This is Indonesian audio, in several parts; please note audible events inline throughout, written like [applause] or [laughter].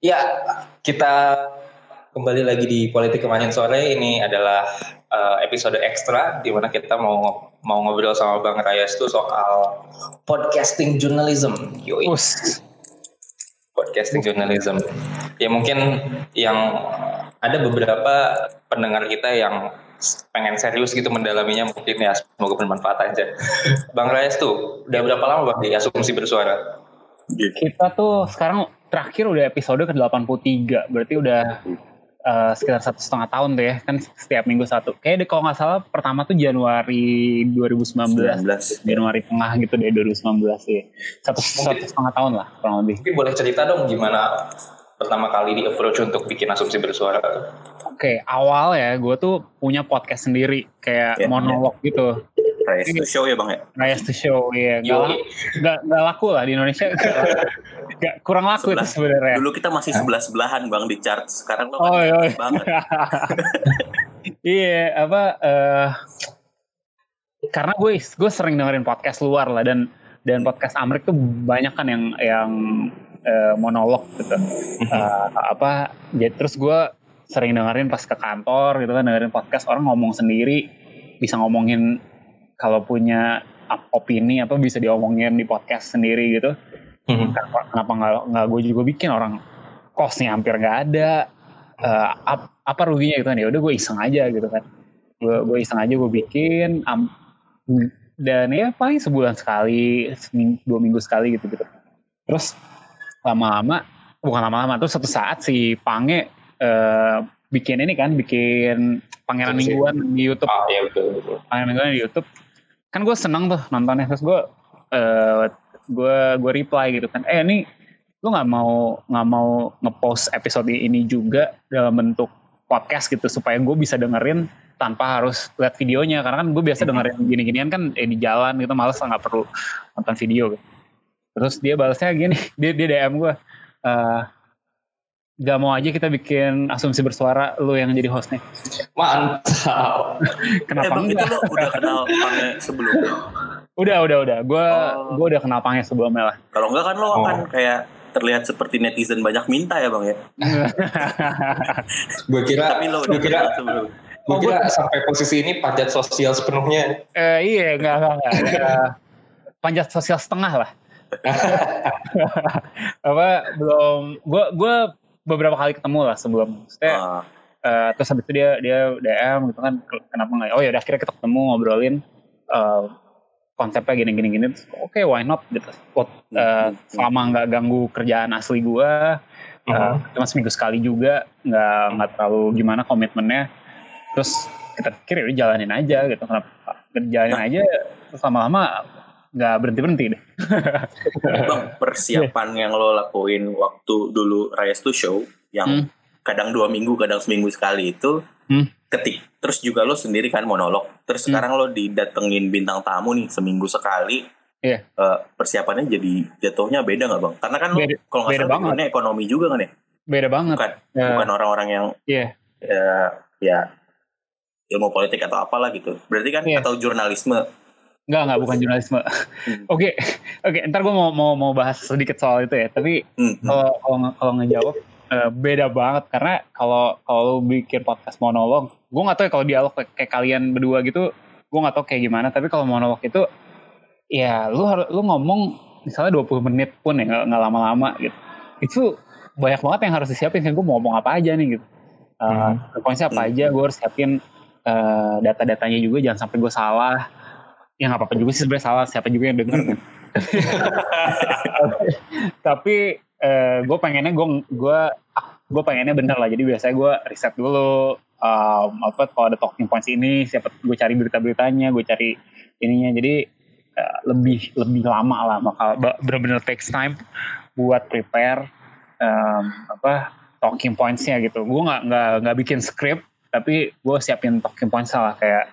Ya, kita kembali lagi di Politik Kemarin Sore. Ini adalah uh, episode ekstra di mana kita mau mau ngobrol sama Bang Rayas tuh soal podcasting journalism. Yoi. Podcasting journalism. Ya mungkin yang ada beberapa pendengar kita yang pengen serius gitu mendalaminya mungkin ya semoga bermanfaat aja. Bang Rayas tuh udah berapa lama Bang di Asumsi Bersuara? Kita tuh sekarang terakhir udah episode ke 83 berarti udah uh, sekitar satu setengah tahun tuh ya kan setiap minggu satu kayak kalau nggak salah pertama tuh Januari 2019 19. Januari tengah gitu deh 2019 sih satu, satu setengah tahun lah kurang lebih mungkin boleh cerita dong gimana pertama kali di approach untuk bikin asumsi bersuara Oke, okay, awal ya gue tuh punya podcast sendiri kayak yeah, monolog yeah. gitu. Rise to show ya bang ya? Rise to show ya. Gak, gak, gak laku lah di Indonesia. gak, kurang laku Sebelah, itu sebenarnya. Dulu kita masih sebelah sebelahan bang di chart. Sekarang lo kan oh, iya. banget. [laughs] iya apa? Uh, karena gue gue sering dengerin podcast luar lah dan dan podcast Amrik tuh banyak kan yang yang uh, monolog gitu. Uh, apa? Jadi terus gue sering dengerin pas ke kantor gitu kan dengerin podcast orang ngomong sendiri bisa ngomongin kalau punya opini apa bisa diomongin di podcast sendiri gitu hmm. kenapa nggak nggak gue juga bikin orang kosnya hampir nggak ada. Uh, ap, apa ruginya gitu kan? Ya udah gue iseng aja gitu kan. Gue gue iseng aja gue bikin um, dan ya paling sebulan sekali seminggu, dua minggu sekali gitu gitu. Terus lama-lama bukan lama-lama terus satu saat si Pange uh, bikin ini kan bikin pangeran mingguan di YouTube. Ah, iya, betul, betul. pangeran mingguan di YouTube kan gue seneng tuh nontonnya. Terus gue uh, gue gue reply gitu kan. Eh ini lu nggak mau nggak mau ngepost episode ini juga dalam bentuk podcast gitu supaya gue bisa dengerin tanpa harus lihat videonya. Karena kan gue biasa dengerin gini-ginian kan eh, di jalan gitu males nggak perlu nonton video. Gitu. terus dia balasnya gini [laughs] dia dia DM gue uh, gak mau aja kita bikin asumsi bersuara lu yang jadi hostnya mantap kenapa Emang enggak? itu lu udah kenal Pange sebelumnya udah udah udah gue oh. gue udah kenal Pange sebelumnya lah kalau enggak kan lo oh. kan kayak terlihat seperti netizen banyak minta ya bang ya [laughs] gue kira tapi lo gue kira sebelum gue kira sampai posisi ini pajak sosial sepenuhnya eh, iya enggak enggak, enggak. enggak. panjat sosial setengah lah [laughs] apa belum gue gue beberapa kali ketemu lah sebelum. Maksudnya uh. Uh, terus habis itu dia dia DM gitu kan kenapa nggak? Oh ya udah akhirnya kita ketemu ngobrolin uh, konsepnya gini gini gini. Oke okay, why not? Gitu. Uh, selama nggak ganggu kerjaan asli gue uh, uh-huh. cuma seminggu sekali juga nggak nggak terlalu gimana komitmennya. Terus kita pikir ya jalanin aja gitu. Kenapa jalanin nah. aja? Terus lama-lama nggak berhenti berhenti deh. Bang persiapan yang lo lakuin waktu dulu Rayas to Show yang hmm. kadang dua minggu kadang seminggu sekali itu hmm. ketik terus juga lo sendiri kan monolog terus hmm. sekarang lo didatengin bintang tamu nih seminggu sekali yeah. Iya. uh, persiapannya jadi jatuhnya beda nggak bang? Karena kan lo kalau nggak salah ini ekonomi juga kan ya? Beda banget. Bukan uh, bukan orang-orang yang yeah. uh, ya ilmu politik atau apalah gitu. Berarti kan yeah. atau jurnalisme Enggak, enggak, bukan jurnalisme. [laughs] Hmm. Oke, oke, okay, ntar gue mau mau mau bahas sedikit soal itu ya. Tapi hmm, hmm. kalau kalau kalau ngejawab uh, beda banget karena kalau kalau bikin podcast monolog, gue nggak tahu ya kalau dialog kayak, kayak kalian berdua gitu, gue nggak tahu kayak gimana. Tapi kalau monolog itu, ya lu harus lu ngomong misalnya 20 menit pun ya nggak lama-lama gitu. Itu banyak banget yang harus disiapin. Gue mau ngomong apa aja nih gitu. Uh, hmm. Pokoknya apa aja, gue harus siapin uh, data-datanya juga. Jangan sampai gue salah ya nggak apa-apa juga sih sebenarnya salah. Siapa juga yang denger? [laughs] Tapi uh, gue pengennya gue gue gue pengennya bener lah. Jadi biasanya gue riset dulu um, apa kalau ada talking points ini siapa gue cari berita-beritanya gue cari ininya. Jadi uh, lebih lebih lama lah. Bakal bener-bener takes time buat prepare um, apa talking pointsnya gitu. Gue nggak nggak nggak bikin script tapi gue siapin talking points lah. Kayak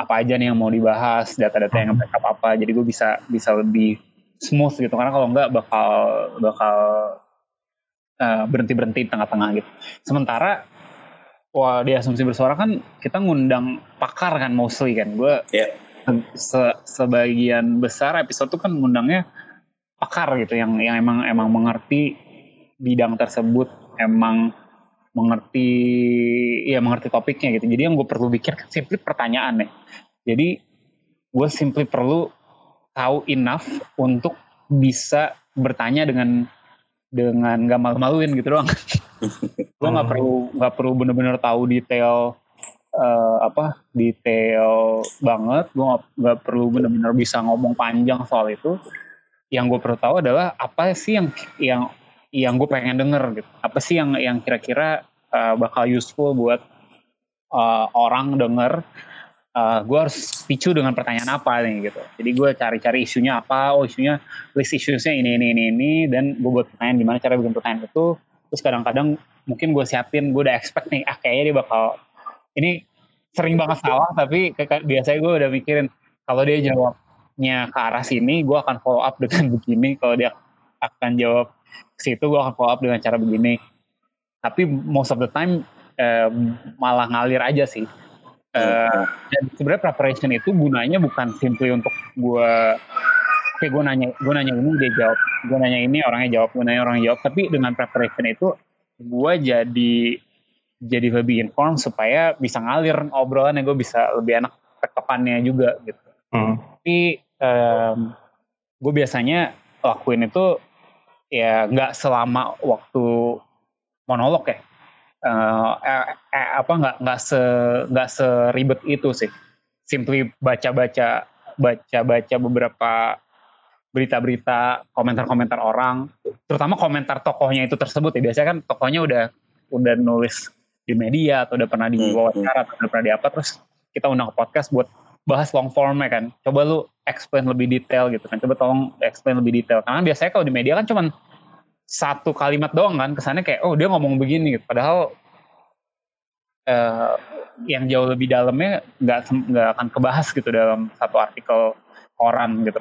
apa aja nih yang mau dibahas data-data yang backup apa jadi gue bisa bisa lebih smooth gitu. Karena kalau enggak bakal bakal uh, berhenti berhenti tengah-tengah gitu. Sementara wah di asumsi bersuara kan kita ngundang pakar kan mostly kan. Gue yeah. se sebagian besar episode tuh kan ngundangnya pakar gitu yang yang emang emang mengerti bidang tersebut emang mengerti ya mengerti topiknya gitu. Jadi yang gue perlu pikir kan simply pertanyaan ya jadi gue simply perlu tahu enough untuk bisa bertanya dengan dengan gak malu-maluin gitu doang. [laughs] Gue nggak perlu nggak perlu bener-bener tahu detail uh, apa detail banget. Gue nggak perlu bener-bener bisa ngomong panjang soal itu. Yang gue perlu tahu adalah apa sih yang yang yang gue pengen denger gitu. Apa sih yang yang kira-kira uh, bakal useful buat uh, orang denger? Uh, gue harus picu dengan pertanyaan apa nih gitu. Jadi gue cari-cari isunya apa oh isunya list isunya ini ini ini ini dan gue buat pertanyaan gimana cara bikin pertanyaan itu. Terus kadang-kadang mungkin gue siapin gue udah expect nih ah kayaknya dia bakal ini sering banget salah tapi biasanya gue udah mikirin kalau dia jawabnya ke arah sini gue akan follow up dengan begini kalau dia akan jawab situ gue akan follow up dengan cara begini. Tapi most of the time uh, malah ngalir aja sih. Uh, dan sebenarnya preparation itu gunanya bukan simply untuk gue oke gue nanya gue nanya ini dia jawab. Gue nanya ini orangnya jawab. Gue nanya orangnya jawab. Tapi dengan preparation itu gue jadi jadi lebih inform supaya bisa ngalir obrolan yang gue bisa lebih enak ketepannya juga gitu. Hmm. tapi um, gue biasanya lakuin itu ya nggak selama waktu monolog ya. Uh, eh, eh, apa nggak nggak se nggak seribet itu sih. Simply baca baca baca baca beberapa berita-berita komentar-komentar orang. Terutama komentar tokohnya itu tersebut ya. Biasanya kan tokohnya udah udah nulis di media atau udah pernah di hmm, wawancara atau udah pernah di apa terus kita undang ke podcast buat bahas long formnya kan. Coba lu explain lebih detail gitu kan. Coba tolong explain lebih detail. Karena biasanya kalau di media kan cuman satu kalimat doang kan. Kesannya kayak oh dia ngomong begini. Gitu. padahal uh, yang jauh lebih dalamnya nggak nggak akan kebahas gitu dalam satu artikel koran gitu.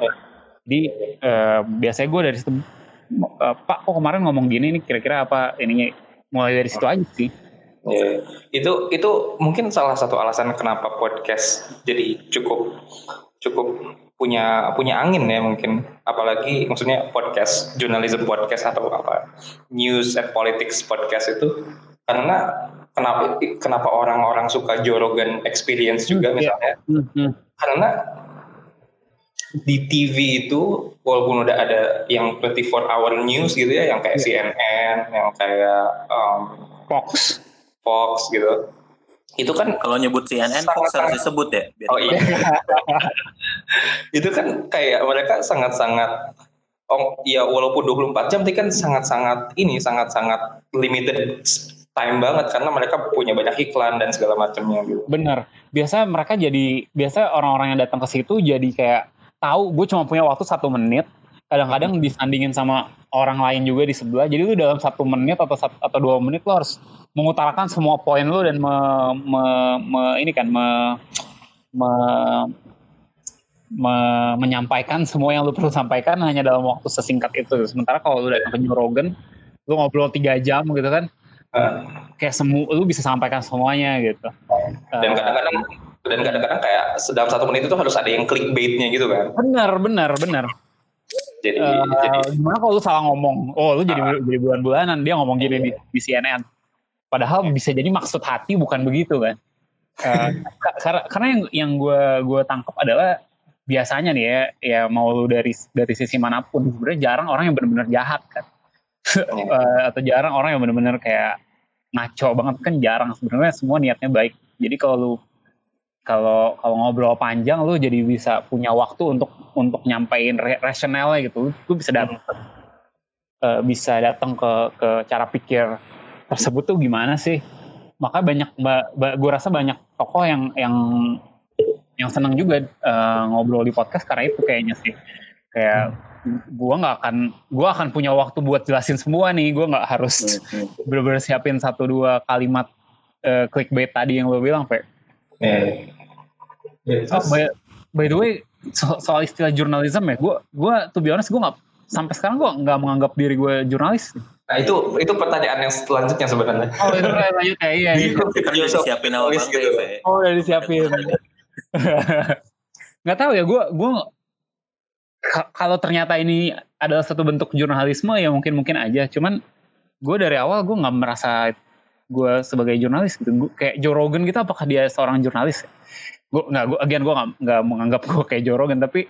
Jadi uh, biasanya gue dari situ Pak kok kemarin ngomong gini nih? Kira-kira apa ininya? Mulai dari situ aja sih Yeah. Itu itu mungkin salah satu alasan kenapa podcast jadi cukup cukup punya punya angin ya mungkin apalagi maksudnya podcast journalism podcast atau apa news and politics podcast itu karena kenapa kenapa orang-orang suka Jorogan experience juga hmm, iya. misalnya yeah. mm-hmm. karena di TV itu walaupun udah ada yang 24 hour news gitu ya yang kayak yeah. CNN yang kayak um, Fox Fox gitu itu kan kalau nyebut CNN Fox harus disebut ya biar oh iya [laughs] itu kan kayak mereka sangat-sangat oh ya walaupun 24 jam tapi kan sangat-sangat ini sangat-sangat limited time banget karena mereka punya banyak iklan dan segala macamnya gitu. Bener. Biasa mereka jadi biasa orang-orang yang datang ke situ jadi kayak tahu gue cuma punya waktu satu menit. Kadang-kadang disandingin sama orang lain juga di sebelah. Jadi lu dalam satu menit atau satu, atau dua menit lo harus mengutarakan semua poin lu dan me, me, me ini kan me, me me, menyampaikan semua yang lu perlu sampaikan hanya dalam waktu sesingkat itu. Sementara kalau lu datang ke New Rogan, lu ngobrol tiga jam gitu kan, uh. kayak semua lu bisa sampaikan semuanya gitu. Dan kadang-kadang dan kadang-kadang kayak dalam satu menit itu harus ada yang clickbaitnya gitu kan. Benar, benar, benar. Jadi, uh, jadi. gimana kalau lu salah ngomong? Oh, lu jadi uh, jadi bulan-bulanan. Dia ngomong gini di, di CNN. Padahal bisa jadi maksud hati bukan begitu kan. Uh, karena karena yang yang gue gue tangkap adalah biasanya nih ya ya mau lu dari dari sisi mana pun sebenarnya jarang orang yang benar-benar jahat kan? Uh, [laughs] atau jarang orang yang benar-benar kayak ngaco banget kan jarang. Sebenarnya semua niatnya baik. Jadi kalau lu kalau kalau ngobrol panjang lu jadi bisa punya waktu untuk untuk nyampein rasionalnya gitu. Lu, bisa datang uh, bisa datang ke ke cara pikir tersebut tuh gimana sih? Maka banyak gue rasa banyak tokoh yang yang yang senang juga uh, ngobrol di podcast karena itu kayaknya sih. Kayak hmm. gue nggak akan gue akan punya waktu buat jelasin semua nih. Gue nggak harus hmm. bener-bener siapin satu dua kalimat uh, clickbait tadi yang lo bilang pak yeah. yeah, oh, by, by the way so, soal istilah jurnalisme ya gue gue tuh be honest gue nggak sampai sekarang gue nggak menganggap diri gue jurnalis Nah itu itu pertanyaan yang selanjutnya sebenarnya. Oh itu lanjut ya iya. iya. Kan udah disiapin awal gitu. Oh udah disiapin. [laughs] nggak tahu ya gue gue kalau ternyata ini adalah satu bentuk jurnalisme ya mungkin mungkin aja cuman gue dari awal gue nggak merasa gue sebagai jurnalis gitu. Gua, kayak Joe Rogan gitu apakah dia seorang jurnalis? Gue nggak gue agian gue nggak menganggap gue kayak Joe Rogan tapi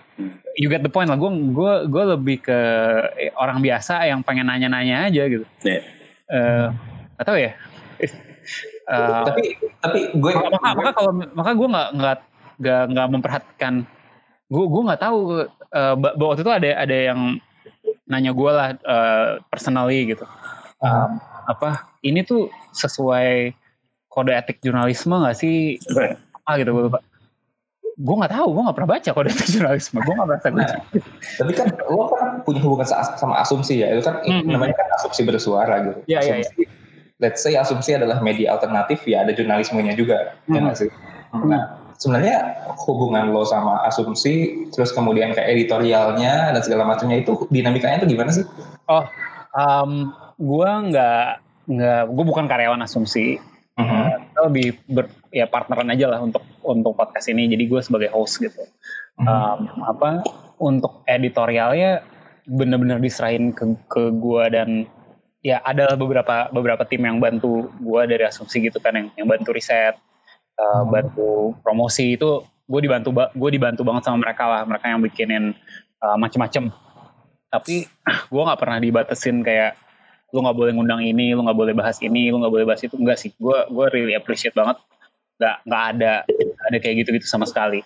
you get the point lah. Gue gue gue lebih ke orang biasa yang pengen nanya-nanya aja gitu. Yeah. Eh, atau ya. [laughs] Eh, tapi tapi gue maka maka kalau maka gue nggak nggak nggak nggak memperhatikan. Gue gue nggak tahu uh, bahwa waktu itu ada ada yang nanya gue lah uh, personally gitu. Um, apa ini tuh sesuai kode etik jurnalisme nggak sih? Apa gitu gue lupa gue nggak tahu gue nggak pernah baca kode etik jurnalisme gue nggak merasa gue Nah, tapi kan lo kan punya hubungan sa- sama asumsi ya itu kan Hmm, hmm. namanya kan asumsi bersuara gitu. Iya, iya, asumsi let's say asumsi adalah media alternatif ya ada jurnalismenya juga ya Hmm. nggak sih? Nah sebenarnya hubungan lo sama asumsi terus kemudian kayak editorialnya dan segala macamnya itu dinamikanya itu gimana sih? Oh um, gue nggak nggak gue bukan karyawan asumsi Mhm. kita lebih ber, ya partneran aja lah untuk untuk podcast ini jadi gue sebagai host gitu Mhm. um, apa untuk editorialnya bener-bener diserahin ke ke gue dan ya ada beberapa beberapa tim yang bantu gue dari asumsi gitu kan yang yang bantu riset uh, Hmm. bantu promosi itu gue dibantu gue dibantu banget sama mereka lah mereka yang bikinin uh, macem-macem tapi gue nggak pernah dibatasin kayak lu nggak boleh ngundang ini lu nggak boleh bahas ini lu nggak boleh bahas itu. Enggak sih. Gue gue really appreciate banget. Nggak nggak ada ada kayak gitu gitu sama sekali.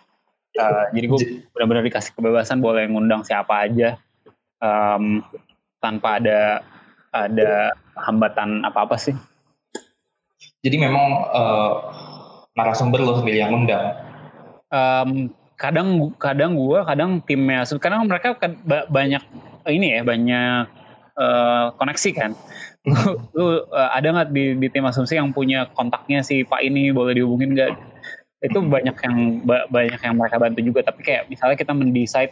Uh, jadi gue benar-benar dikasih kebebasan boleh ngundang siapa aja um, tanpa ada ada hambatan apa apa sih. Jadi memang eh, narasumber lo sendiri yang undang um, kadang kadang gue kadang timnya kadang mereka kan ba- banyak ini ya banyak eh, koneksi kan. Lu, [laughs] lu, eh, ada nggak di, di tim asumsi yang punya kontaknya si pak ini boleh dihubungin nggak? Itu banyak yang ba- banyak yang mereka bantu juga. Tapi kayak misalnya kita mendesain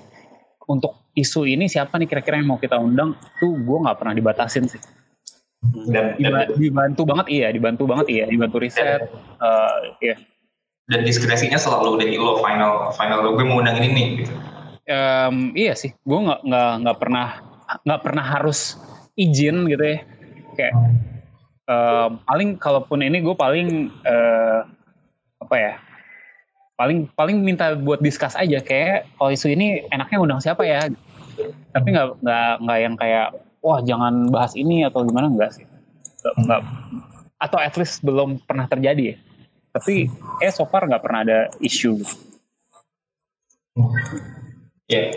untuk isu ini siapa nih kira-kira yang mau kita undang tuh gue nggak pernah dibatasin sih. Dan, dan, Diba- dibantu banget iya dibantu banget iya dibantu riset eh, iya. dan diskresinya selalu dari lo final final lo. Gue mau undang ini nih gitu. Em, iya sih, gue nggak nggak nggak pernah nggak pernah harus izin gitu ya. Kayak em, paling kalaupun ini gue paling eh, apa ya? Paling paling minta buat discuss aja kayak kalau isu ini enaknya undang siapa ya? Tapi nggak nggak nggak yang kayak wah jangan bahas ini atau gimana enggak sih? Nggak, atau at least belum pernah terjadi ya. Tapi eh so far nggak pernah ada isu. Ya.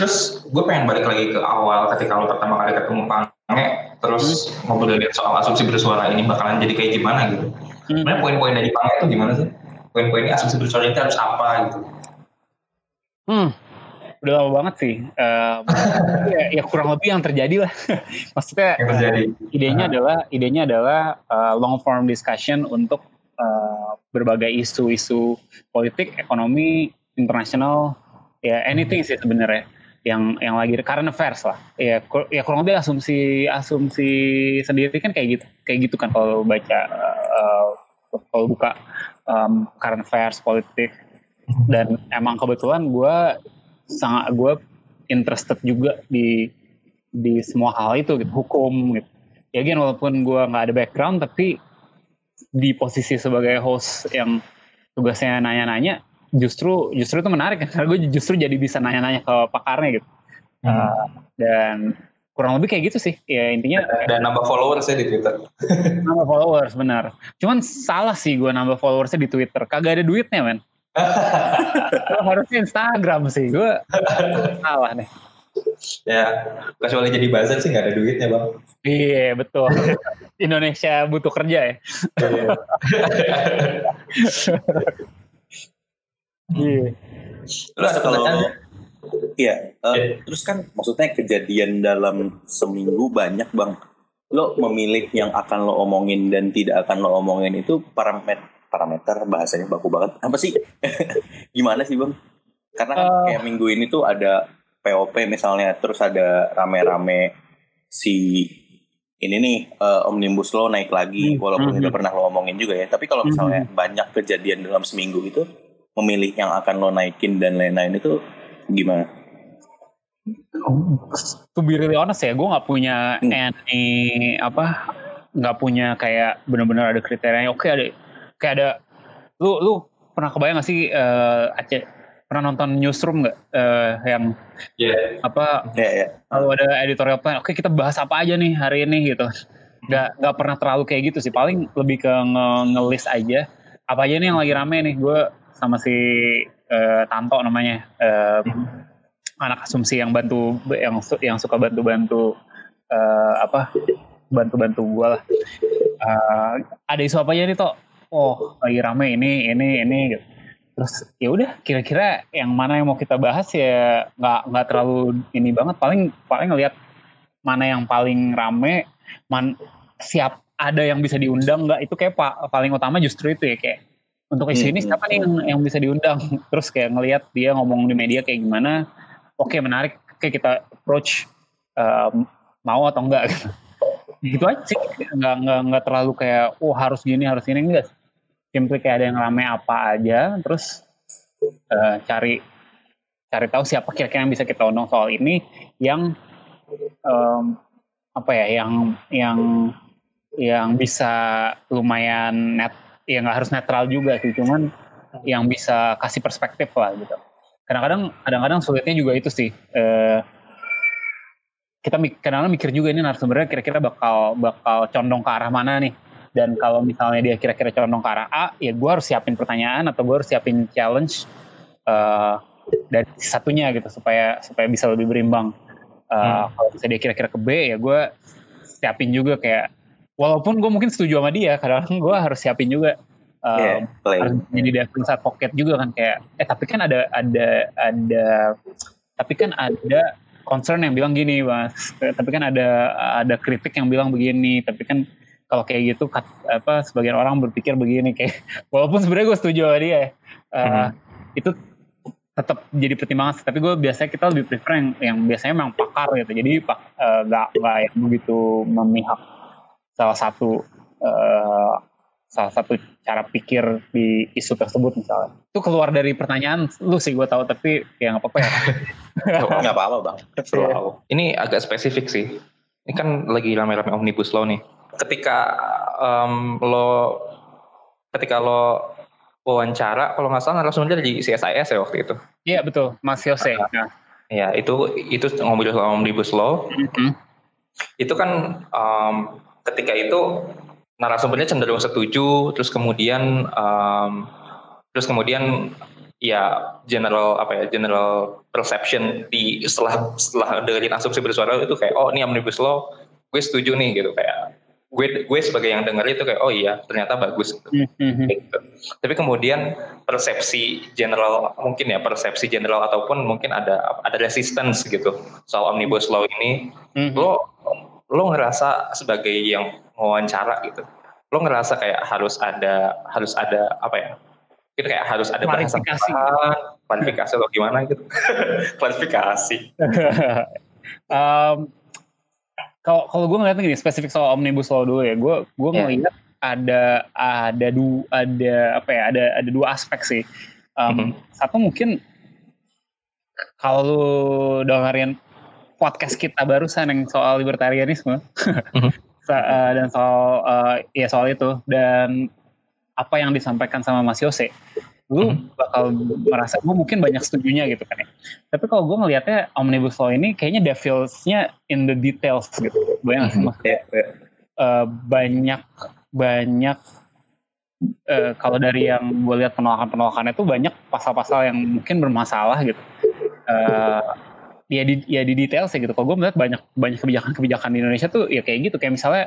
Terus gue pengen balik lagi ke awal ketika lo pertama kali ketemu Pange, terus ngobrolin soal asumsi bersuara ini bakalan jadi kayak gimana gitu. Hmm. Sebenarnya poin-poin dari Pange itu gimana sih? Poin-poinnya asumsi bersuara itu harus apa gitu? Hmm, udah lama banget sih. Em, [laughs] ya, ya kurang lebih yang terjadi lah. [laughs] Maksudnya Yang terjadi. idenya adalah idenya adalah uh, long form discussion untuk uh, berbagai isu-isu politik, ekonomi, internasional, ya anything sih sebenarnya yang yang lagi current affairs lah. Ya, ya kurang lebih asumsi asumsi sendiri kan kayak gitu kayak gitu kan kalau baca uh, kalau buka um, current affairs politik dan emang kebetulan gue sangat gue interested juga di di semua hal itu gitu hukum gitu ya again walaupun gue nggak ada background tapi di posisi sebagai host yang tugasnya nanya-nanya justru justru itu menarik. Kan [laughs] karena gue justru jadi bisa nanya-nanya ke pakarnya gitu. Uh, dan kurang lebih kayak gitu sih. Ya intinya Dan nambah followers ya di Twitter. [laughs] nambah followers benar. Cuman salah sih gue nambah followersnya di Twitter. Kagak ada duitnya men. [laughs] Harusnya Instagram sih. Gue salah nih ya, kecuali jadi buzzer sih nggak ada duitnya bang. iya betul. Indonesia butuh kerja ya iya Terus kalau Iya, eh, Iya. terus kan maksudnya kejadian dalam seminggu banyak bang. Lo memilih yang akan lo omongin dan tidak akan lo omongin itu parameter parameter bahasanya baku banget. Apa sih? [laughs] Gimana sih bang? Karena kan Eh. kayak minggu ini tuh ada POP misalnya, terus ada rame-rame si ini nih eh, omnibus law naik lagi, Hmm, walaupun hmm, udah pernah lo omongin juga ya. Tapi kalau misalnya banyak kejadian dalam seminggu itu, memilih yang akan lo naikin dan lain-lain itu gimana? to be really honest ya gue nggak punya hmm. any apa nggak punya kayak benar-benar ada kriterianya oke ada kayak ada lu lu pernah kebayang gak sih uh, Aceh pernah nonton newsroom nggak uh, yang yeah. apa yeah, yeah. kalau ada editorial plan oke kita bahas apa aja nih hari ini gitu nggak nggak pernah terlalu kayak gitu sih paling lebih ke nge ngelis aja apa aja nih yang lagi rame nih gue sama si uh, Tanto namanya uh, anak asumsi yang bantu yang yang suka bantu-bantu uh, apa bantu-bantu gue lah. Uh, ada isu apa aja nih toh oh lagi rame ini ini ini gitu. Terus ya udah kira-kira yang mana yang mau kita bahas ya nggak nggak terlalu ini banget. Paling paling ngelihat mana yang paling rame man siap ada yang bisa diundang nggak? Itu kayak pak paling utama justru itu ya kayak untuk isu ini siapa nih yang, yang bisa diundang? [laughs] Terus kayak ngelihat dia ngomong di media kayak gimana oke okay, menarik oke kita approach um, mau atau enggak? [laughs] Gitu aja sih. Nggak nggak nggak terlalu kayak oh harus gini harus ini. Enggak simply kayak ada yang rame apa aja terus uh, cari cari tahu siapa kira-kira yang bisa kita undang soal ini yang um, apa ya yang yang yang bisa lumayan net ya nggak harus netral juga sih cuman yang bisa kasih perspektif lah gitu. Kadang-kadang kadang-kadang sulitnya juga itu sih uh, kita kadang-kadang mikir juga ini narasumbernya kira-kira bakal bakal condong ke arah mana nih. Dan kalau misalnya dia kira-kira condong ke arah A ya gue harus siapin pertanyaan atau gue harus siapin challenge uh, dari satunya gitu supaya supaya bisa lebih berimbang. Uh, hmm. kalau bisa dia kira-kira ke B ya gue siapin juga kayak walaupun gue mungkin setuju sama dia kadang-kadang gue harus siapin juga um, yeah, harus jadi devil pocket juga kan kayak eh tapi kan ada ada ada tapi kan ada concern yang bilang gini mas. Tapi kan ada ada kritik yang bilang begini tapi kan kalau kayak gitu apa sebagian orang berpikir begini kayak [laughs] walaupun sebenarnya gue setuju sama dia uh, hmm. itu tetap jadi pertimbangan tapi gue biasanya kita lebih prefer yang yang biasanya memang pakar gitu. Jadi pak uh, nggak nggak yang begitu memihak salah satu uh, salah satu cara pikir di isu tersebut misalnya itu keluar dari pertanyaan lu sih gue tahu tapi ya nggak apa-apa ya nggak apa-apa bang wow. ini agak spesifik sih ini kan lagi rame-rame omnibus law nih ketika um, lo ketika lo wawancara kalau nggak salah narasumbernya di CSIS ya waktu itu. Iya betul, Mas Yose. Nah, ya itu itu ngomongin soal omnibus law. Mm-hmm. Itu kan um, ketika itu narasumbernya cenderung setuju, terus kemudian um, terus kemudian ya general apa ya general perception di setelah setelah dengerin asumsi bersuara itu kayak oh ini omnibus law gue setuju nih gitu kayak gue gue sebagai yang denger itu kayak oh iya ternyata bagus gitu. Mm-hmm. gitu. Tapi kemudian persepsi general mungkin ya persepsi general ataupun mungkin ada ada resistance gitu soal omnibus law ini. Mm-hmm. Lo lo ngerasa sebagai yang wawancara gitu. Lo ngerasa kayak harus ada harus ada apa ya? Kita kayak harus ada klarifikasi, klarifikasi atau gimana gitu. [laughs] klarifikasi. [laughs] um, kalau kalau gue ngeliatnya gini spesifik soal omnibus law dulu ya gue gue yeah. ngeliat ada ada dua ada apa ya ada ada dua aspek sih um, mm -hmm. satu mungkin kalau dengerin podcast kita barusan yang soal libertarianisme [laughs] mm -hmm. dan soal uh, ya soal itu dan apa yang disampaikan sama Mas Yose lu hmm. bakal merasa gue mungkin banyak setujunya gitu kan ya. Tapi kalau gue ngelihatnya omnibus law ini kayaknya devilsnya in the details gitu. Banyak hmm. yeah, yeah. Uh, banyak banyak uh, kalau dari yang gue lihat penolakan-penolakannya itu banyak pasal-pasal yang mungkin bermasalah gitu. Uh, ya di ya di detail sih gitu. Kalau gue melihat banyak banyak kebijakan-kebijakan di Indonesia tuh ya kayak gitu. Kayak misalnya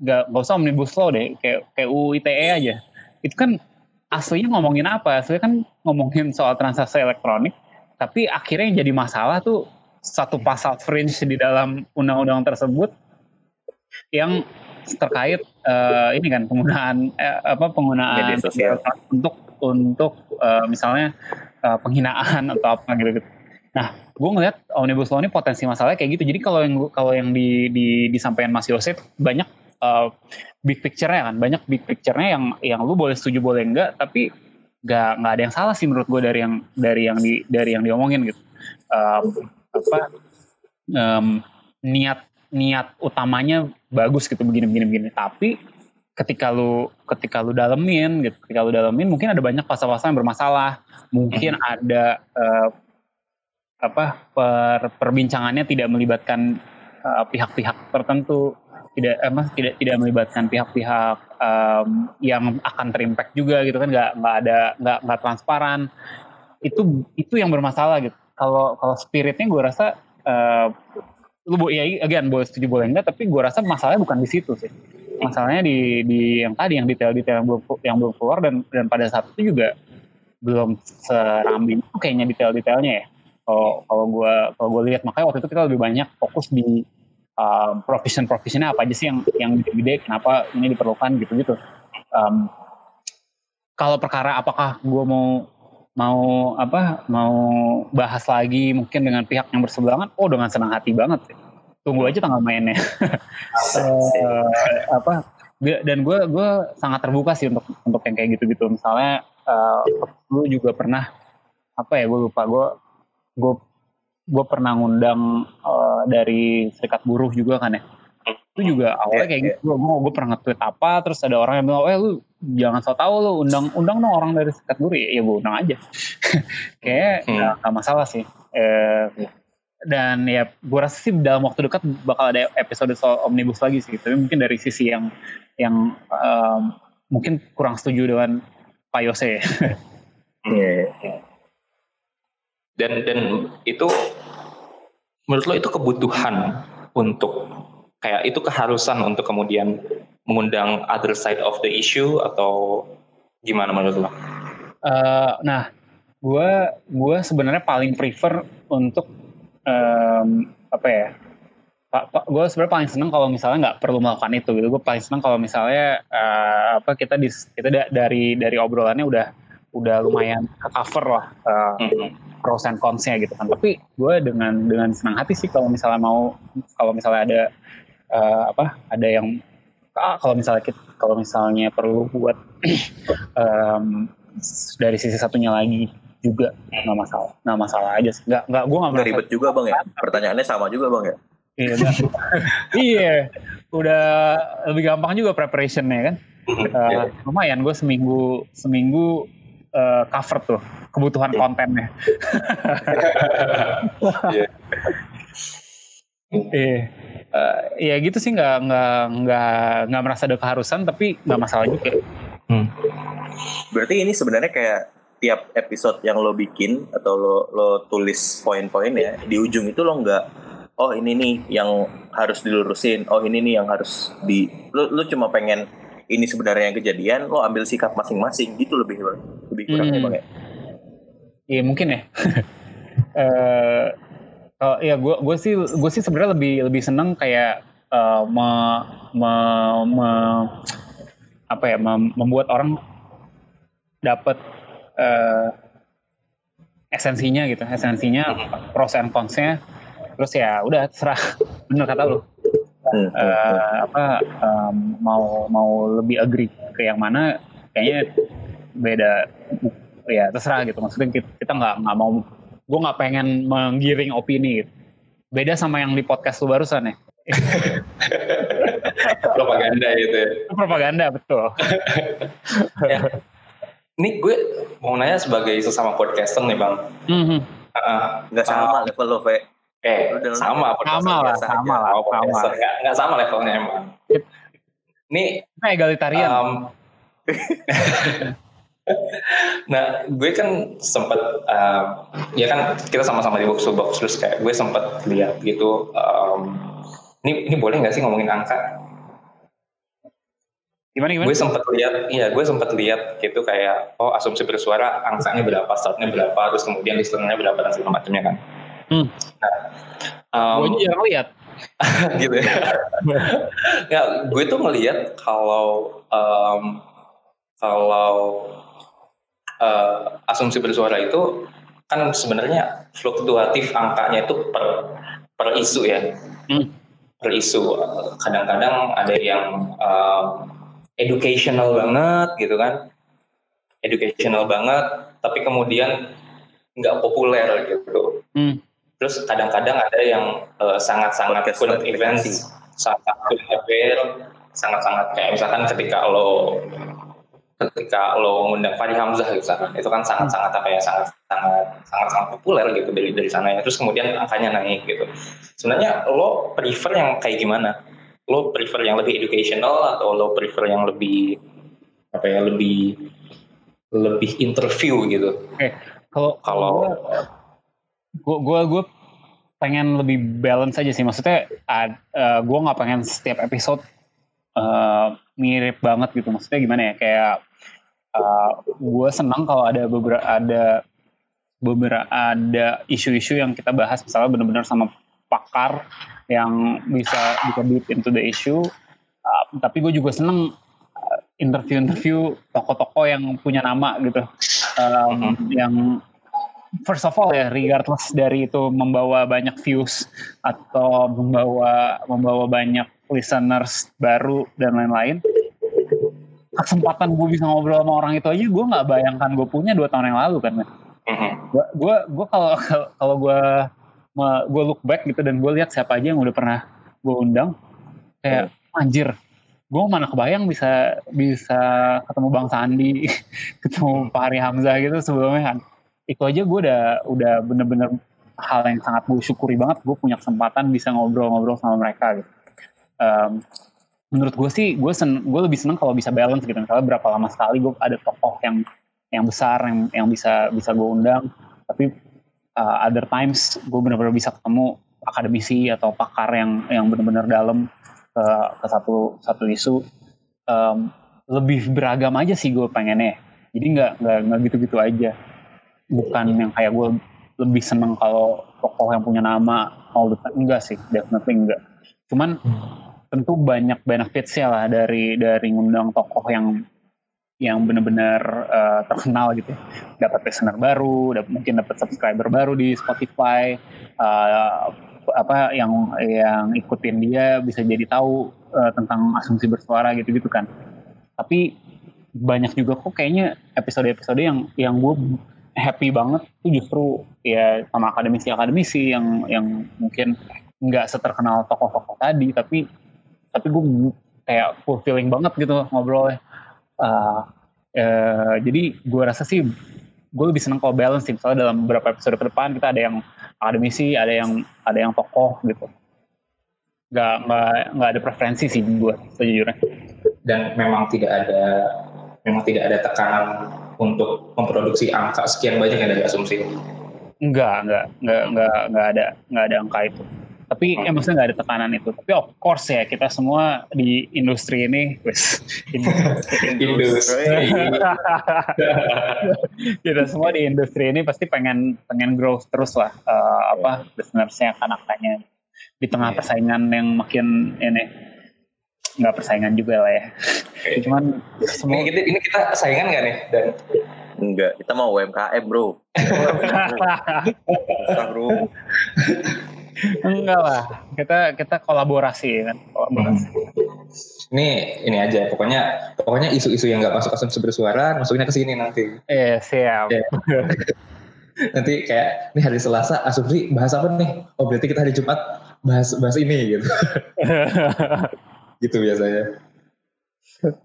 gak, gak usah omnibus law deh, kayak kayak UU ITE aja. Itu kan aslinya ngomongin apa? Aslinya kan ngomongin soal transaksi elektronik, tapi akhirnya yang jadi masalah tuh satu pasal fringe di dalam undang-undang tersebut yang terkait uh, ini kan penggunaan eh, apa penggunaan untuk untuk uh, misalnya uh, penghinaan atau apa gitu gitu. Nah, gue ngeliat omnibus law ini potensi masalahnya kayak gitu. Jadi kalau yang kalau yang di, di disampaikan Mas Yosef banyak uh, big picture-nya kan banyak big picture-nya yang yang lu boleh setuju boleh enggak tapi nggak nggak ada yang salah sih menurut gue dari yang dari yang di dari yang diomongin gitu um, apa um, niat niat utamanya bagus gitu begini begini begini tapi ketika lu ketika lu dalemin gitu ketika lu dalemin mungkin ada banyak pasal-pasal yang bermasalah mungkin hmm. ada uh, apa per, perbincangannya tidak melibatkan pihak pihak-pihak tertentu tidak eh, mas tidak tidak melibatkan pihak-pihak um, yang akan terimpact juga gitu kan nggak nggak ada nggak nggak transparan. Itu itu yang bermasalah gitu. Kalau kalau spiritnya gue rasa uh, lu ya again boleh setuju boleh enggak tapi gue rasa masalahnya bukan di situ sih. Masalahnya di di yang tadi yang detail-detail yang belum yang belum keluar dan dan pada saat itu juga belum serambi. Kayaknya detail-detailnya ya kalau kalau gue kalau gue lihat makanya waktu itu kita lebih banyak fokus di um, provision provisionnya apa aja sih yang yang gede-gede kenapa ini diperlukan gitu-gitu. Um, kalau perkara apakah gue mau mau apa mau bahas lagi mungkin dengan pihak yang berseberangan oh dengan senang hati banget sih. Tunggu aja tanggal mainnya. Uh, [laughs] apa dan gue gue sangat terbuka sih untuk untuk yang kayak gitu-gitu. Misalnya uh, lu juga pernah apa ya gue lupa gue gue gue pernah ngundang uh, dari serikat buruh juga kan ya itu juga awalnya kayak yeah, gitu gue gue pernah nge-tweet apa terus ada orang yang bilang eh lu jangan so tau lu undang undang dong orang dari serikat buruh ya, ya gue undang aja [laughs] kayak hmm. gak, gak masalah sih eh, dan ya gue rasa sih dalam waktu dekat bakal ada episode soal omnibus lagi sih tapi mungkin dari sisi yang yang um, mungkin kurang setuju dengan Pak Yose ya. yeah. Dan dan itu menurut lo itu kebutuhan untuk kayak itu keharusan untuk kemudian mengundang other side of the issue atau gimana menurut lo? Uh, nah, gue gue sebenarnya paling prefer untuk um, apa ya? Pak, gue sebenarnya paling seneng kalau misalnya nggak perlu melakukan itu gitu. Gue paling seneng kalau misalnya uh, apa kita di, kita dari dari obrolannya udah udah lumayan ke cover lah. Uh, mm -hmm. pros and consnya gitu kan. Tapi gue dengan dengan senang hati sih kalau misalnya mau kalau misalnya ada uh, apa ada yang ah, kalau misalnya kita, kalau misalnya perlu buat [clears throat] um, dari sisi satunya lagi juga nggak masalah nggak masalah aja sih. Nggak nggak gue nggak ribet juga bang ya? Pertanyaannya sama juga bang ya? Iya [laughs] iya. Udah lebih gampang juga preparationnya kan? Uh, lumayan gue seminggu seminggu uh, cover tuh kebutuhan kontennya. [laughs] Iya. Iya. Uh, ya gitu sih nggak nggak nggak nggak merasa ada keharusan tapi nggak masalah juga. Hmm. Berarti ini sebenarnya kayak tiap episode yang lo bikin atau lo lo tulis poin-poin ya di ujung itu lo nggak oh ini nih yang harus dilurusin oh ini nih yang harus di lo lo cuma pengen ini sebenarnya yang kejadian lo ambil sikap masing-masing gitu lebih lebih kurang hmm. bang ya? Iya mungkin ya. [laughs] uh, uh, ya gue gue sih gue sih sebenarnya lebih lebih seneng kayak uh, me, me, me, apa ya mem, membuat orang dapat uh, esensinya gitu esensinya pros and consnya. Terus ya udah serah [laughs] bener kata lu. Uh, apa um, mau mau lebih agree ke yang mana kayaknya beda ya terserah gitu. Maksudnya kita nggak nggak mau gue nggak pengen menggiring opini gitu. beda sama yang di podcast lu barusan ya. [laughs] Propaganda gitu ya. Propaganda betul. [laughs] Ya. ini gue mau nanya sebagai sesama podcaster nih bang. Mm-hmm. uh, nggak sama uh, level lo Ve eh sama sama lah sama lah sama nggak sama levelnya emang ini egalitarian. Um, [laughs] nah gue kan sempat uh, ya kan kita sama-sama di box to box terus kayak gue sempat lihat gitu um, ini ini boleh nggak sih ngomongin angka? Gimana gimana? Gue sempat lihat iya gue sempat lihat gitu kayak oh asumsi bersuara angkanya berapa startnya berapa terus kemudian listenernya berapa dan segala macamnya kan. Hmm. nah um, gue jarang lihat [laughs] gitu ya. Ya gue tuh ngelihat kalau um, kalau uh, asumsi bersuara itu kan sebenarnya fluktuatif angkanya itu per per isu ya. Hmm. per isu. Kadang-kadang ada yang uh, educational banget gitu kan. Educational banget tapi kemudian nggak populer gitu. Hmm. terus kadang-kadang ada yang uh, sangat-sangat current events sangat current affair sangat-sangat kayak misalkan ketika lo ketika lo ngundang Fahri Hamzah misalkan itu kan sangat-sangat apa ya sangat sangat sangat sangat populer gitu dari dari sana ya. Terus kemudian angkanya naik gitu. Sebenarnya lo prefer yang kayak gimana? Lo prefer yang lebih educational atau lo prefer yang lebih apa ya lebih lebih interview gitu? Oke kalau kalau gue gue gue pengen lebih balance aja sih. Maksudnya uh, uh, gue nggak pengen setiap episode uh, mirip banget gitu. Maksudnya gimana ya? Kayak uh, gue senang kalau ada beberapa ada beberapa ada isu-isu yang kita bahas. Misalnya benar-benar sama pakar yang bisa bisa deep into the issue. Uh, tapi gue juga seneng interview-interview tokoh-tokoh yang punya nama gitu. Um, yang first of all ya regardless dari itu membawa banyak views atau membawa membawa banyak listeners baru dan lain-lain kesempatan gue bisa ngobrol sama orang itu aja gue nggak bayangkan gue punya dua tahun yang lalu kan gue gue gue kalau kalau gue gue look back gitu dan gue lihat siapa aja yang udah pernah gue undang kayak anjir gue mana kebayang bisa bisa ketemu Bang Sandi, [laughs] ketemu Pak Hari Hamzah gitu sebelumnya kan. Itu aja gue udah udah bener-bener hal yang sangat gue syukuri banget. Gue punya kesempatan bisa ngobrol-ngobrol sama mereka gitu. Um, menurut gue sih gue sen gue lebih seneng kalau bisa balance gitu. Misalnya berapa lama sekali gue ada tokoh yang yang besar yang yang bisa bisa gue undang. Tapi uh, other times gue bener-bener bisa ketemu akademisi atau pakar yang yang bener-bener dalam ke, ke satu satu isu. Um, lebih beragam aja sih gue pengennya. Jadi nggak nggak nggak gitu-gitu aja. Bukan yang kayak gue lebih seneng kalau tokoh yang punya nama all the time. Enggak sih definitely enggak. Cuman tentu banyak benefitsnya lah dari dari ngundang tokoh yang yang benar-benar uh, terkenal gitu dapat listener baru dapat mungkin dapat subscriber baru di Spotify uh, apa yang yang ikutin dia bisa jadi tahu uh, tentang asumsi bersuara gitu-gitu kan. Tapi banyak juga kok kayaknya episode-episode yang yang gue happy banget tuh justru ya sama akademisi-akademisi yang yang mungkin nggak seterkenal tokoh-tokoh tadi tapi tapi gue kayak fulfilling banget gitu ngobrolnya. Uh, uh, jadi gue rasa sih gue lebih seneng kalau balance sih. Misalnya dalam beberapa episode ke depan kita ada yang akademisi ada yang ada yang tokoh gitu. Nggak nggak nggak ada preferensi sih gue sejujurnya. Dan memang tidak ada memang tidak ada tekanan untuk memproduksi angka sekian banyak yang dari asumsi. Enggak enggak enggak enggak enggak ada enggak ada angka itu tapi oh. ya maksudnya nggak ada tekanan itu tapi of course ya kita semua di industri ini wes [laughs] industri [laughs] kita semua di industri ini pasti pengen pengen growth terus lah uh, apa listenersnya kan-kannya di tengah yeah. persaingan yang makin ini nggak persaingan juga lah ya cuman semua ini, ini kita saingan nggak nih dan Enggak, kita mau UMKM bro. [laughs] bro. Enggak lah, kita kita kolaborasi kan, kolaborasi. Hmm. Ini ini aja, pokoknya pokoknya isu-isu yang nggak masuk asumsi bersuara, masuknya ke sini nanti. Eh siap. Ya. nanti kayak ini hari Selasa asumsi bahas apa nih? Oh berarti kita hari Jumat bahas bahas ini gitu. [laughs] gitu biasanya.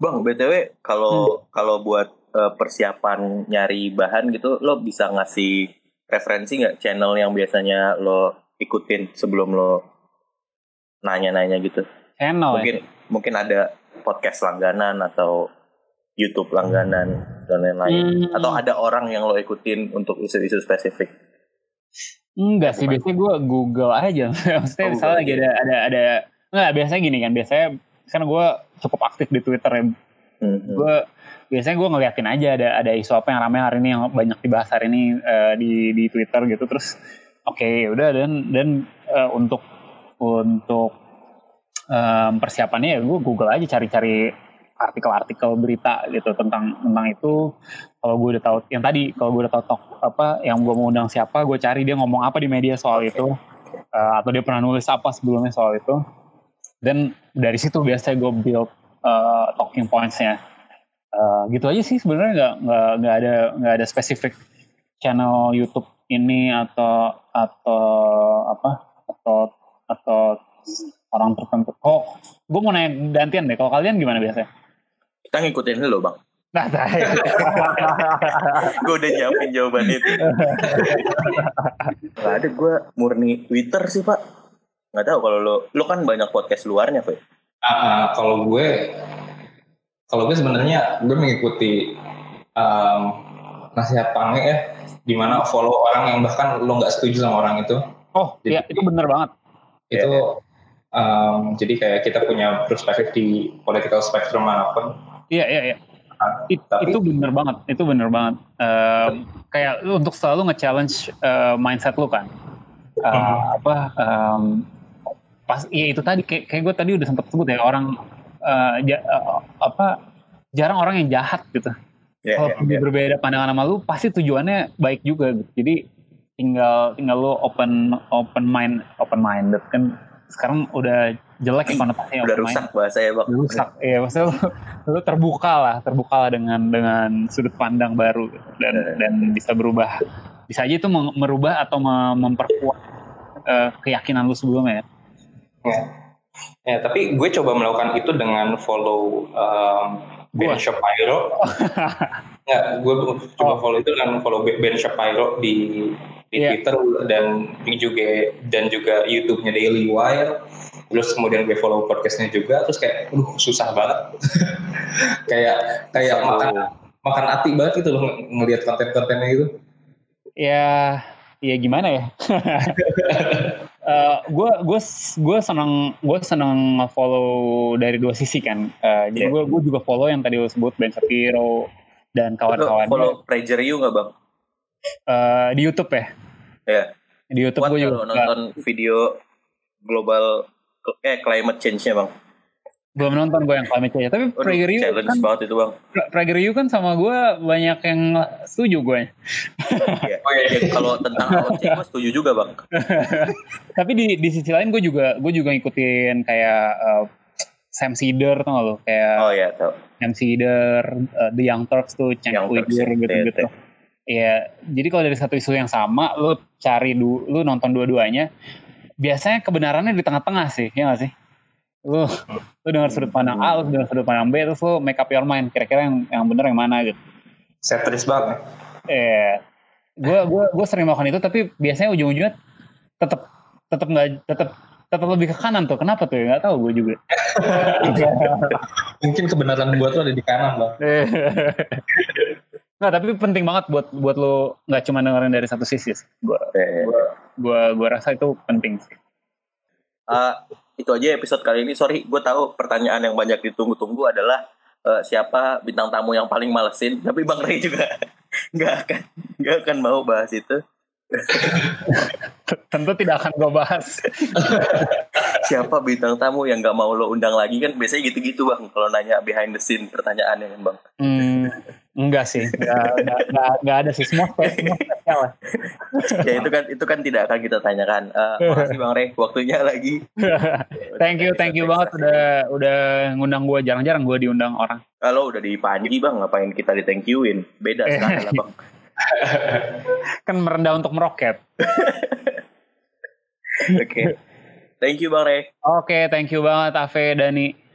Bang, btw kalau hmm. kalau buat uh, persiapan nyari bahan gitu, lo bisa ngasih referensi nggak channel yang biasanya lo ikutin sebelum lo nanya-nanya gitu? Channel mungkin ya? mungkin ada podcast langganan atau YouTube langganan dan lain-lain hmm. atau ada orang yang lo ikutin untuk isu-isu spesifik? Enggak sih, biasanya gue Google aja. [laughs] Maksudnya oh, misalnya lagi ada ada ada enggak biasanya gini kan, biasanya kan gue cukup aktif di Twitter ya. Hmm. Gue biasanya gue ngeliatin aja ada ada isu apa yang ramai hari ini yang banyak dibahas hari ini uh, di di Twitter gitu terus oke okay, udah dan dan uh, untuk untuk um, persiapannya ya gue Google aja cari-cari artikel-artikel berita gitu tentang tentang itu. Kalau gue udah tahu yang tadi kalau gue udah tahu tok apa yang gue mau undang siapa gue cari dia ngomong apa di media soal itu. Uh, atau dia pernah nulis apa sebelumnya soal itu. Dan dari situ biasanya gue build uh, talking pointsnya. Uh, gitu aja sih sebenarnya nggak nggak ada nggak ada spesifik channel YouTube ini atau atau apa atau atau orang tertentu. Oh, gue mau nanya gantian deh. Kalau kalian gimana biasanya? Kita ngikutin dulu bang. Nah, nah [laughs] gue udah nyiapin jawaban itu. Gak ada gue murni Twitter sih pak. Gak tahu kalau lo, lo kan banyak podcast luarnya, Pak. Uh, uh, kalau gue, kalau gue sebenarnya gue mengikuti um, nasihat Pange ya, di mana follow orang yang bahkan lo nggak setuju sama orang itu. Oh, iya itu bener banget. Itu ya, ya. Um, jadi kayak kita punya perspektif di political spectrum mana pun. Iya iya iya. Uh, It, tapi, itu bener banget, itu bener banget. Um, kayak lu untuk selalu nge-challenge uh, mindset lu kan. Uh, hmm. Apa? Um, pas iya itu tadi kayak, kayak gue tadi udah sempat sebut ya orang uh, ja, uh, apa jarang orang yang jahat gitu. Yeah, Kalau yeah, yeah. berbeda pandangan sama lu, pasti tujuannya baik juga. Gitu. Jadi tinggal tinggal lu open open mind open minded kan sekarang udah jelek ya konotasinya udah rusak bahasa ya bang rusak iya maksudnya lu, lu terbuka lah terbuka lah dengan dengan sudut pandang baru dan yeah. dan bisa berubah bisa aja itu merubah atau memperkuat uh, keyakinan lu sebelumnya ya ya ya tapi gue coba melakukan itu dengan follow um, Ben Shapiro. [laughs] Ya gue coba oh. follow itu dengan follow Ben Shapiro di di yeah. Twitter dan juga dan juga YouTube-nya Daily Wire. Terus kemudian gue follow podcastnya juga terus kayak aduh susah banget. [laughs] Kayak kayak so, makan makan hati banget itu loh ngelihat konten-kontennya itu. Ya ya gimana ya [laughs] gue uh, gue gue senang gue senang follow dari dua sisi kan. Uh, jadi gue yeah. gue juga follow yang tadi lo sebut Ben Shapiro dan kawan-kawan follow Prager You nggak bang? Uh, di YouTube ya? Ya yeah. di YouTube gue juga nonton video global eh climate change-nya bang belum nonton gue yang climate change tapi PragerU kan banget itu bang. PragerU kan sama gue banyak yang setuju gue ya, oh, iya, iya. kalau tentang change gue setuju juga bang. [laughs] Tapi di di sisi lain gue juga gue juga ngikutin kayak uh, Sam Cedar tuh lo kayak oh ya tau. Sam Cedar uh, The Young Turks tuh Cheng Uyghur gitu gitu ya jadi kalau dari satu isu yang sama lo cari dulu lu nonton dua-duanya biasanya kebenarannya di tengah-tengah sih, ya gak sih? Lu, lu dengar sudut pandang A, lu dengar sudut pandang B, terus lu make up your mind, kira-kira yang yang benar yang mana gitu. Setris banget. Eh, gue gue gue sering melakukan itu, tapi biasanya ujung-ujungnya tetap tetap nggak tetap tetap lebih ke kanan tuh. Kenapa tuh? Nggak tahu gue juga. [laughs] Mungkin kebenaran gue tuh ada di kanan bang. Nah, tapi penting banget buat buat lo nggak cuma dengerin dari satu sisi. Gue gua, gua, gua rasa itu penting sih. Uh, itu aja episode kali ini. Sorry, gue tahu pertanyaan yang banyak ditunggu-tunggu adalah uh, siapa bintang tamu yang paling malesin. Tapi Bang Ray juga [laughs] nggak akan nggak akan mau bahas itu. [laughs] Tentu tidak akan gue bahas. [laughs] Siapa bintang tamu yang gak mau lo undang lagi kan biasanya gitu-gitu bang. Kalau nanya behind the scene pertanyaan yang bang. Hmm, enggak sih, enggak, ada sih semua, spesial ya itu kan itu kan tidak akan kita tanyakan. Uh, [laughs] makasih bang Rey, waktunya lagi. [laughs] thank you, thank you banget udah udah ngundang gue. Jarang-jarang gue diundang orang. Kalau udah di Panji bang, ngapain kita di thank youin? Beda sekali lah bang. [laughs] kan merendah untuk meroket. Oke. okay. Thank you Bang Rey. Oke, okay, thank you banget Ave Dani.